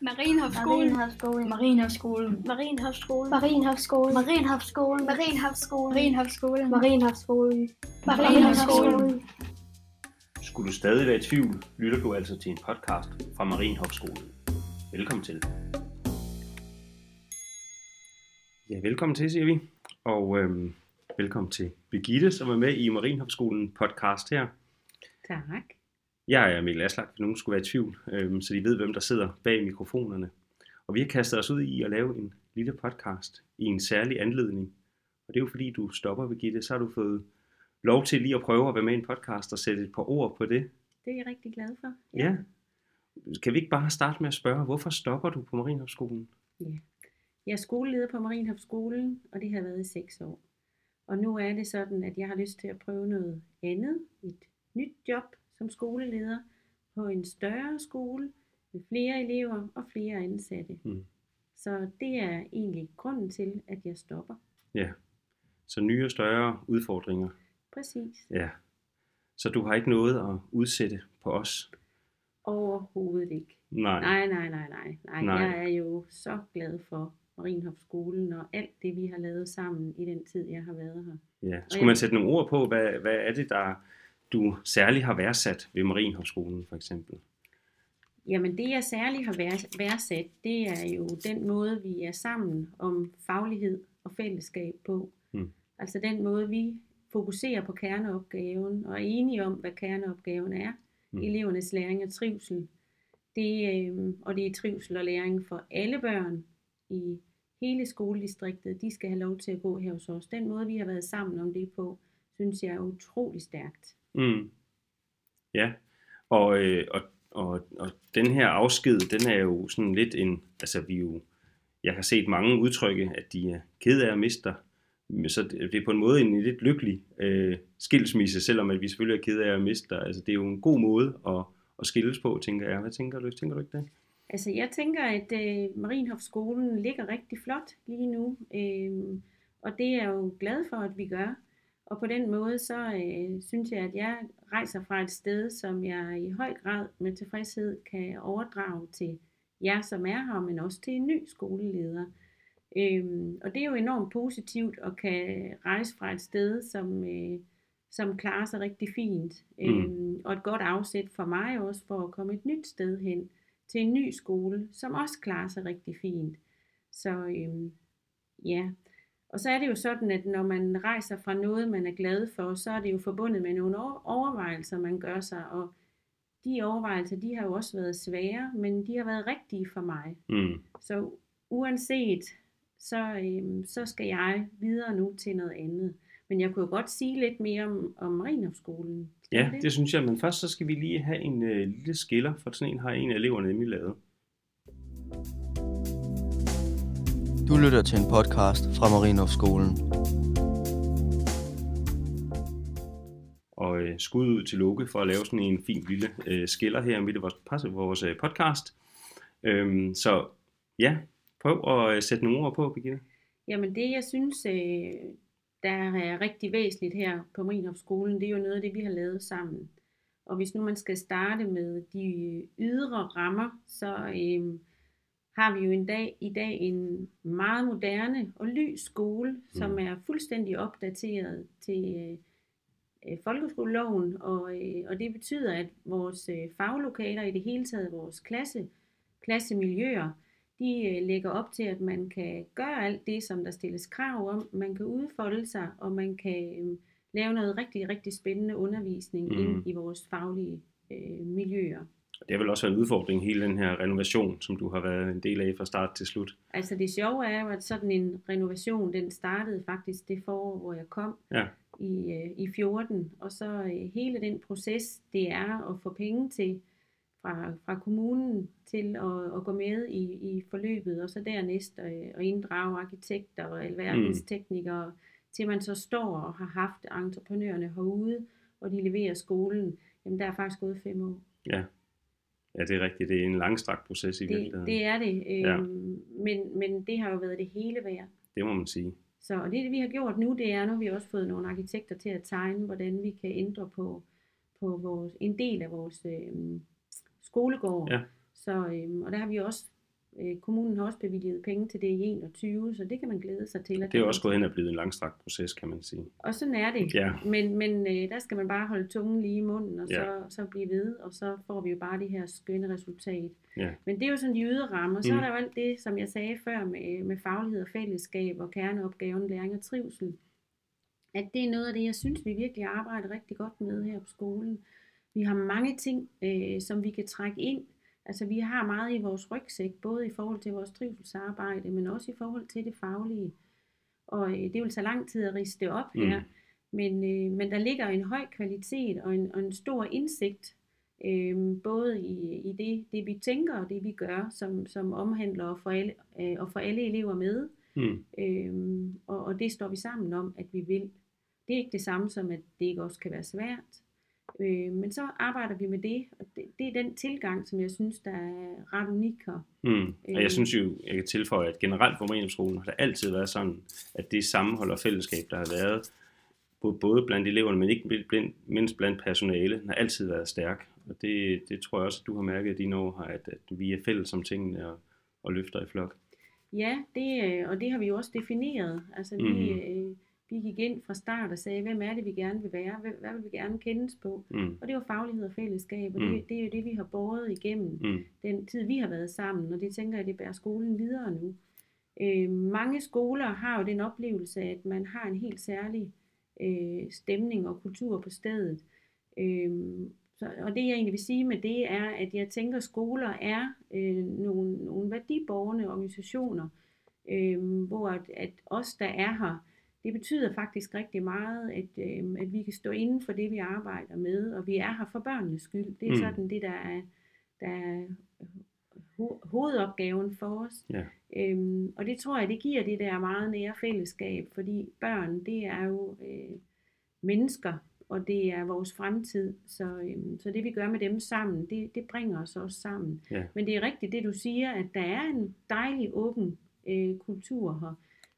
Marienhavsskolen. Marienhavsskolen. Marienhavsskolen. Marienhavsskolen. Marienhavsskolen. Marienhavsskolen. Marienhavsskolen. Marienhavsskolen. Skulle du stadig være i tvivl, lytter du altså til en podcast fra Marienhofskolen. Velkommen til. Ja, velkommen til, siger vi. Og øhm, velkommen til Birgitte, som er med i Marienhofskolen podcast her. Tak. Jeg er Mikkel Aslak, hvis nogen skulle være i tvivl, øhm, så de ved, hvem der sidder bag mikrofonerne. Og vi har kastet os ud i at lave en lille podcast i en særlig anledning. Og det er jo fordi, du stopper, Birgitte, så har du fået lov til lige at prøve at være med i en podcast og sætte et par ord på det. Det er jeg rigtig glad for. Ja. Kan vi ikke bare starte med at spørge, hvorfor stopper du på Marienhofskolen? Jeg er skoleleder på Marienhavsskolen, og det har været i seks år. Og nu er det sådan, at jeg har lyst til at prøve noget andet, et nyt job som skoleleder på en større skole med flere elever og flere ansatte. Mm. Så det er egentlig grunden til, at jeg stopper. Ja. Så nye og større udfordringer. Præcis. Ja. Så du har ikke noget at udsætte på os? Overhovedet ikke. Nej. Nej, nej, nej, nej. nej. Nej. Jeg er jo så glad for Marienhofskolen og alt det, vi har lavet sammen i den tid, jeg har været her. Ja. Skulle man sætte nogle ord på, hvad, hvad er det, der du særligt har værdsat ved Marienhofskolen for eksempel? Jamen det, jeg særligt har vær- værdsat, det er jo den måde, vi er sammen om faglighed og fællesskab på. Mm. Altså den måde, vi fokuserer på kerneopgaven og er enige om, hvad kerneopgaven er. Mm. Elevernes læring og trivsel. Det, øh, og det er trivsel og læring for alle børn i hele skoledistriktet. De skal have lov til at gå her hos os. Den måde, vi har været sammen om det på, synes jeg er utrolig stærkt. Mm. Ja. Og, øh, og, og, og den her afsked, den er jo sådan lidt en, altså vi jo, jeg har set mange udtrykke, at de er ked af at miste dig. Men Så det det er på en måde en lidt lykkelig øh, skilsmisse, selvom at vi selvfølgelig er ked af at miste dig. Altså det er jo en god måde at, at skilles på, tænker jeg. Hvad tænker du? Tænker du ikke det? Altså jeg tænker, at øh, Marienhofskolen ligger rigtig flot lige nu, øh, og det er jeg jo glad for, at vi gør. Og på den måde, så øh, synes jeg, at jeg rejser fra et sted, som jeg i høj grad med tilfredshed kan overdrage til jer, som er her, men også til en ny skoleleder. Øhm, og det er jo enormt positivt at kan rejse fra et sted, som, øh, som klarer sig rigtig fint. Mm. Øhm, og et godt afsæt for mig også for at komme et nyt sted hen til en ny skole, som også klarer sig rigtig fint. Så øhm, ja, og så er det jo sådan, at når man rejser fra noget, man er glad for, så er det jo forbundet med nogle over- overvejelser, man gør sig, og de overvejelser, de har jo også været svære, men de har været rigtige for mig. Mm. Så uanset, så, øhm, så skal jeg videre nu til noget andet. Men jeg kunne jo godt sige lidt mere om, om Marienhofskolen. Skal Ja, jeg det synes jeg, men først så skal vi lige have en øh, lille skiller, for sådan en har en af eleverne nemlig lavet. Du lytter til en podcast fra Marienhofskolen. Og øh, skud ud til Loke for at lave sådan en fin lille øh, skiller her midt i vores, vores øh, podcast. Øhm, så ja, prøv at øh, sætte nogle ord på, Birgitte. Jamen det, jeg synes, øh, der er rigtig væsentligt her på Marienhofskolen, det er jo noget af det, vi har lavet sammen. Og hvis nu man skal starte med de ydre rammer, så øh, har vi jo en dag, i dag en meget moderne og lys skole, mm. som er fuldstændig opdateret til øh, øh, folkeskoleloven, og, øh, og det betyder, at vores øh, faglokaler i det hele taget, vores klasse, klassemiljøer, de øh, lægger op til, at man kan gøre alt det, som der stilles krav om. Man kan udfolde sig, og man kan øh, lave noget rigtig, rigtig spændende undervisning mm. ind i vores faglige øh, miljøer. Det har vel også været en udfordring, hele den her renovation, som du har været en del af fra start til slut. Altså det sjove er jo, at sådan en renovation, den startede faktisk det forår, hvor jeg kom Ja. i, øh, i 14. Og så øh, hele den proces, det er at få penge til fra, fra kommunen til at, at gå med i, i forløbet, og så dernæst øh, at inddrage arkitekter og alverdens Mm. teknikere, til man så står og har haft entreprenørerne herude, og de leverer skolen. Jamen der er faktisk gået fem år. Ja. Ja, det er rigtigt. Det er en langstrakt proces i Det, virkeligheden. det er det, øh, Ja. men, men det har jo været det hele værd. det må man sige. Så og det, vi har gjort nu, det er, nu har vi også fået nogle arkitekter til at tegne, hvordan vi kan ændre på, på vores, en del af vores øh, skolegård. Ja. Så, øh, og der har vi også Øh, kommunen har også bevilget penge til det i 21, så det kan man glæde sig til. at Det er også gået hen og blevet en langstrakt proces, kan man sige. og sådan er det. Ja. Men, men øh, der skal man bare holde tungen lige i munden, og Ja. så, så blive ved, og så får vi jo bare det her skønne resultat. Ja. Men det er jo sådan de ydre rammer. Så Mm. er der jo alt det, som jeg sagde før, med, med faglighed og fællesskab og kerneopgaven, læring og trivsel. At det er noget af det, jeg synes, vi virkelig arbejder rigtig godt med her på skolen. Vi har mange ting, øh, som vi kan trække ind. Altså vi har meget i vores rygsæk, både i forhold til vores trivselsarbejde, men også i forhold til det faglige. Og øh, det vil tage lang tid at riste det op Mm. her. Men, øh, men der ligger en høj kvalitet og en, og en stor indsigt, øh, både i, i det, det, vi tænker og det, vi gør, som, som omhandler at få alle, øh, at få alle elever med. Mm. Øh, og, og det står vi sammen om, at vi vil. Det er ikke det samme som, at det ikke også kan være svært. Øh, men så arbejder vi med det, og det, det er den tilgang, som jeg synes, der er ret unik her. Mm. Og Øh. jeg synes jo, jeg kan tilføje, at generelt på Marienskolen har det altid været sådan, at det sammenhold og fællesskab, der har været, både- blandt eleverne, men ikke mindst blandt personale, har altid været stærk. Og det, det tror jeg også, at du har mærket i dine år her, at, at vi er fælles om tingene og, og løfter i flok. Ja, det, øh, og det har vi jo også defineret. Altså vi, Mhm. øh, vi gik ind fra start og sagde, hvem er det, vi gerne vil være? Hvad, hvad vil vi gerne kendes på? Mm. Og det var faglighed og fællesskab, og Mm. det, det er jo det, vi har båret igennem Mm. den tid, vi har været sammen, og det tænker jeg, det bærer skolen videre nu. Øh, mange skoler har jo den oplevelse, at man har en helt særlig øh, stemning og kultur på stedet. Øh, så, og det jeg egentlig vil sige med det er, at jeg tænker, at skoler er øh, nogle, nogle værdiborgende organisationer, øh, hvor at, at os, der er her, det betyder faktisk rigtig meget, at, øh, at vi kan stå inden for det, vi arbejder med, og vi er her for børnenes skyld. Det er Mm. sådan det, der er, der er ho- hovedopgaven for os. Ja. Øhm, og det tror jeg, det giver det der meget nære fællesskab, fordi børn, det er jo øh, mennesker, og det er vores fremtid. Så, øhm, så det vi gør med dem sammen, det, det bringer os også sammen. Ja. Men det er rigtigt det, du siger, at der er en dejlig åben øh, kultur her.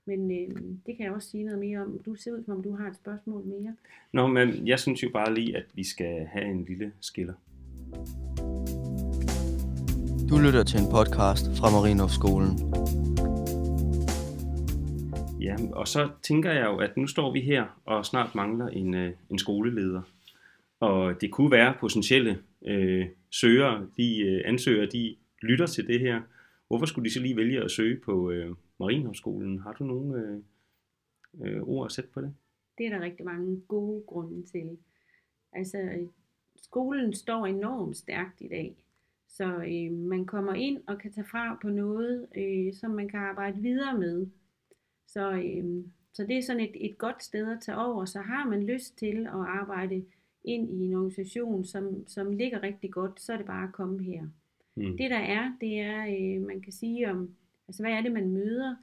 Men øh, det kan jeg også sige noget mere om. Du ser ud, som om du har et spørgsmål mere. Nå, men jeg synes jo bare lige, at vi skal have en lille skiller. Du lytter til en podcast fra Marienhof-skolen. Ja, og så tænker jeg jo, at nu står vi her og snart mangler en, øh, en skoleleder. Og det kunne være potentielle øh, søgere, de øh, ansøgere, de lytter til det her. Hvorfor skulle de så lige vælge at søge på øh, Marienhofskolen? Har du nogle øh, øh, ord at sætte på det? Det er der rigtig mange gode grunde til. Altså, skolen står enormt stærkt i dag. Så øh, man kommer ind og kan tage fra på noget, øh, som man kan arbejde videre med. Så, øh, så det er sådan et, et godt sted at tage over. Så har man lyst til at arbejde ind i en organisation, som, som ligger rigtig godt, så er det bare at komme her. Mm. Det der er, det er, øh, man kan sige om, altså hvad er det, man møder?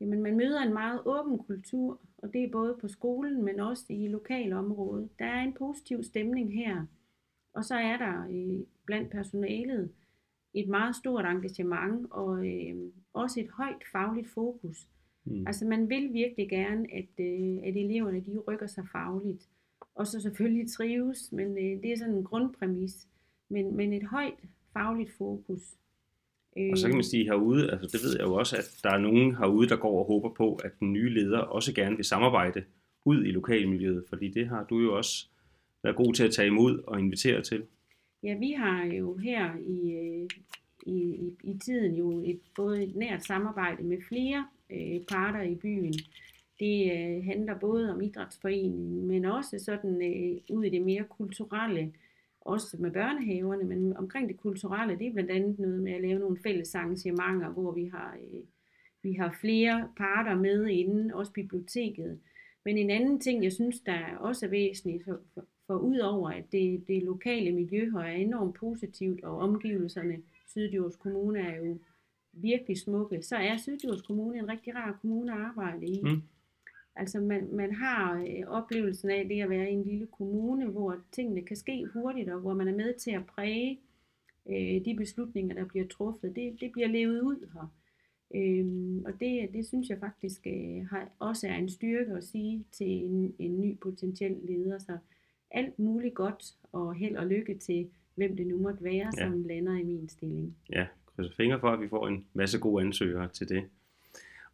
Jamen, man møder en meget åben kultur, og det er både på skolen, men også i lokalområdet. Der er en positiv stemning her. Og så er der øh, blandt personalet et meget stort engagement, og øh, også et højt fagligt fokus. Mm. Altså man vil virkelig gerne, at, øh, at eleverne de rykker sig fagligt. Og så selvfølgelig trives, men øh, det er sådan en grundpræmis. Men, men et højt fagligt fokus. Og så kan man sige herude, altså det ved jeg jo også, at der er nogen herude, der går og håber på, at den nye leder også gerne vil samarbejde ud i lokalmiljøet, fordi det har du jo også været god til at tage imod og invitere til. Ja, vi har jo her i, øh, i, i, i tiden jo et, både et nært samarbejde med flere øh, parter i byen. Det øh, handler både om idrætsforeningen, men også sådan øh, ud i det mere kulturelle, også med børnehaverne, men omkring det kulturelle, det er blandt andet noget med at lave nogle fælles arrangementer, hvor vi har, øh, vi har flere parter med inden, også biblioteket. Men en anden ting, jeg synes, der også er væsentligt, for, for, for udover at det, det lokale miljø her er enormt positivt, og omgivelserne, Syddjurs Kommune er jo virkelig smukke, så er Syddjurs Kommune en rigtig rar kommune at arbejde i. Mm. Altså man, man har øh, oplevelsen af det at være i en lille kommune, hvor tingene kan ske hurtigt, og hvor man er med til at præge øh, de beslutninger, der bliver truffet. Det, det bliver levet ud her. Øhm, og det, det synes jeg faktisk øh, har, også er en styrke at sige til en, en ny potentiel leder. Så alt muligt godt og held og lykke til, hvem det nu måtte være, Ja. som lander i min stilling. Ja, krydser fingre for, at vi får en masse gode ansøgere til det.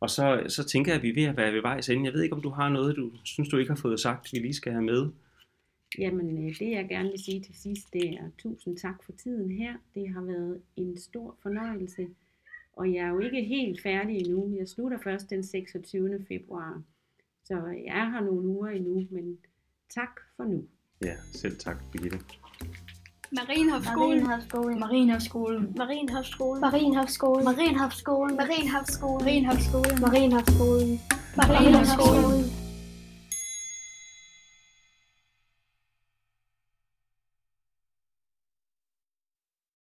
Og så, så tænker jeg, at vi er ved at være ved vejs ende. Jeg ved ikke, om du har noget, du synes, du ikke har fået sagt, vi lige skal have med. Jamen, øh, det jeg gerne vil sige til sidst, det er tusind tak for tiden her. Det har været en stor fornøjelse. Og jeg er jo ikke helt færdig endnu. Jeg slutter først den 26. februar. Så jeg her nogle uger endnu, men tak for nu. Ja, selv tak, Birgitte. Marienhofskolen. Marienhofskolen. Marienhofskolen. Marienhofskolen. Marienhofskolen. Marienhofskolen. Marienhofskolen. Marienhofskolen. Marienhofskolen. Marienhofskolen. Marienhofskolen.